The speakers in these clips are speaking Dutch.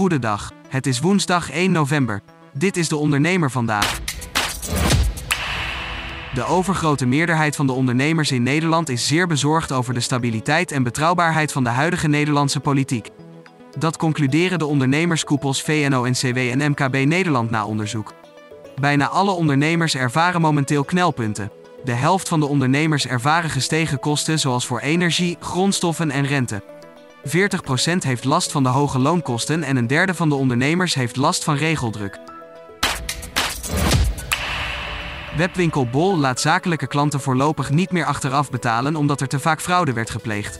Goedendag. Het is woensdag 1 november. Dit is de ondernemer vandaag. De overgrote meerderheid van de ondernemers in Nederland is zeer bezorgd over de stabiliteit en betrouwbaarheid van de huidige Nederlandse politiek. Dat concluderen de ondernemerskoepels VNO-NCW en MKB Nederland na onderzoek. Bijna alle ondernemers ervaren momenteel knelpunten. De helft van de ondernemers ervaren gestegen kosten zoals voor energie, grondstoffen en rente. 40% heeft last van de hoge loonkosten en een derde van de ondernemers heeft last van regeldruk. Webwinkel Bol laat zakelijke klanten voorlopig niet meer achteraf betalen omdat er te vaak fraude werd gepleegd.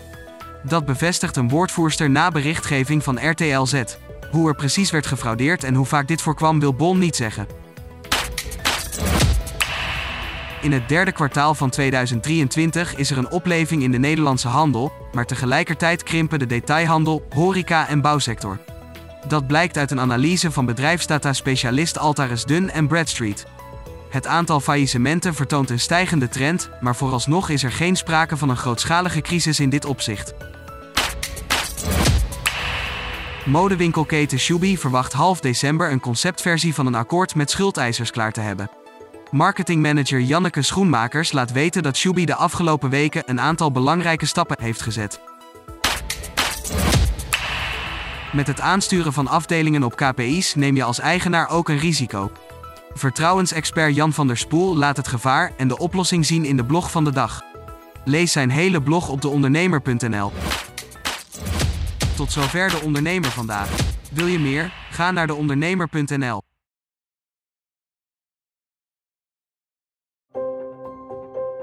Dat bevestigt een woordvoerster na berichtgeving van RTL Z. Hoe er precies werd gefraudeerd en hoe vaak dit voorkwam wil Bol niet zeggen. In het derde kwartaal van 2023 is er een opleving in de Nederlandse handel, maar tegelijkertijd krimpen de detailhandel, horeca en bouwsector. Dat blijkt uit een analyse van bedrijfsdata-specialist Altaris Dun en Bradstreet. Het aantal faillissementen vertoont een stijgende trend, maar vooralsnog is er geen sprake van een grootschalige crisis in dit opzicht. Modewinkelketen Shubi verwacht half december een conceptversie van een akkoord met schuldeisers klaar te hebben. Marketingmanager Janneke Schoenmakers laat weten dat Shubi de afgelopen weken een aantal belangrijke stappen heeft gezet. Met het aansturen van afdelingen op KPI's neem je als eigenaar ook een risico. Vertrouwensexpert Jan van der Spoel laat het gevaar en de oplossing zien in de blog van de dag. Lees zijn hele blog op deondernemer.nl. Tot zover de ondernemer vandaag. Wil je meer? Ga naar deondernemer.nl.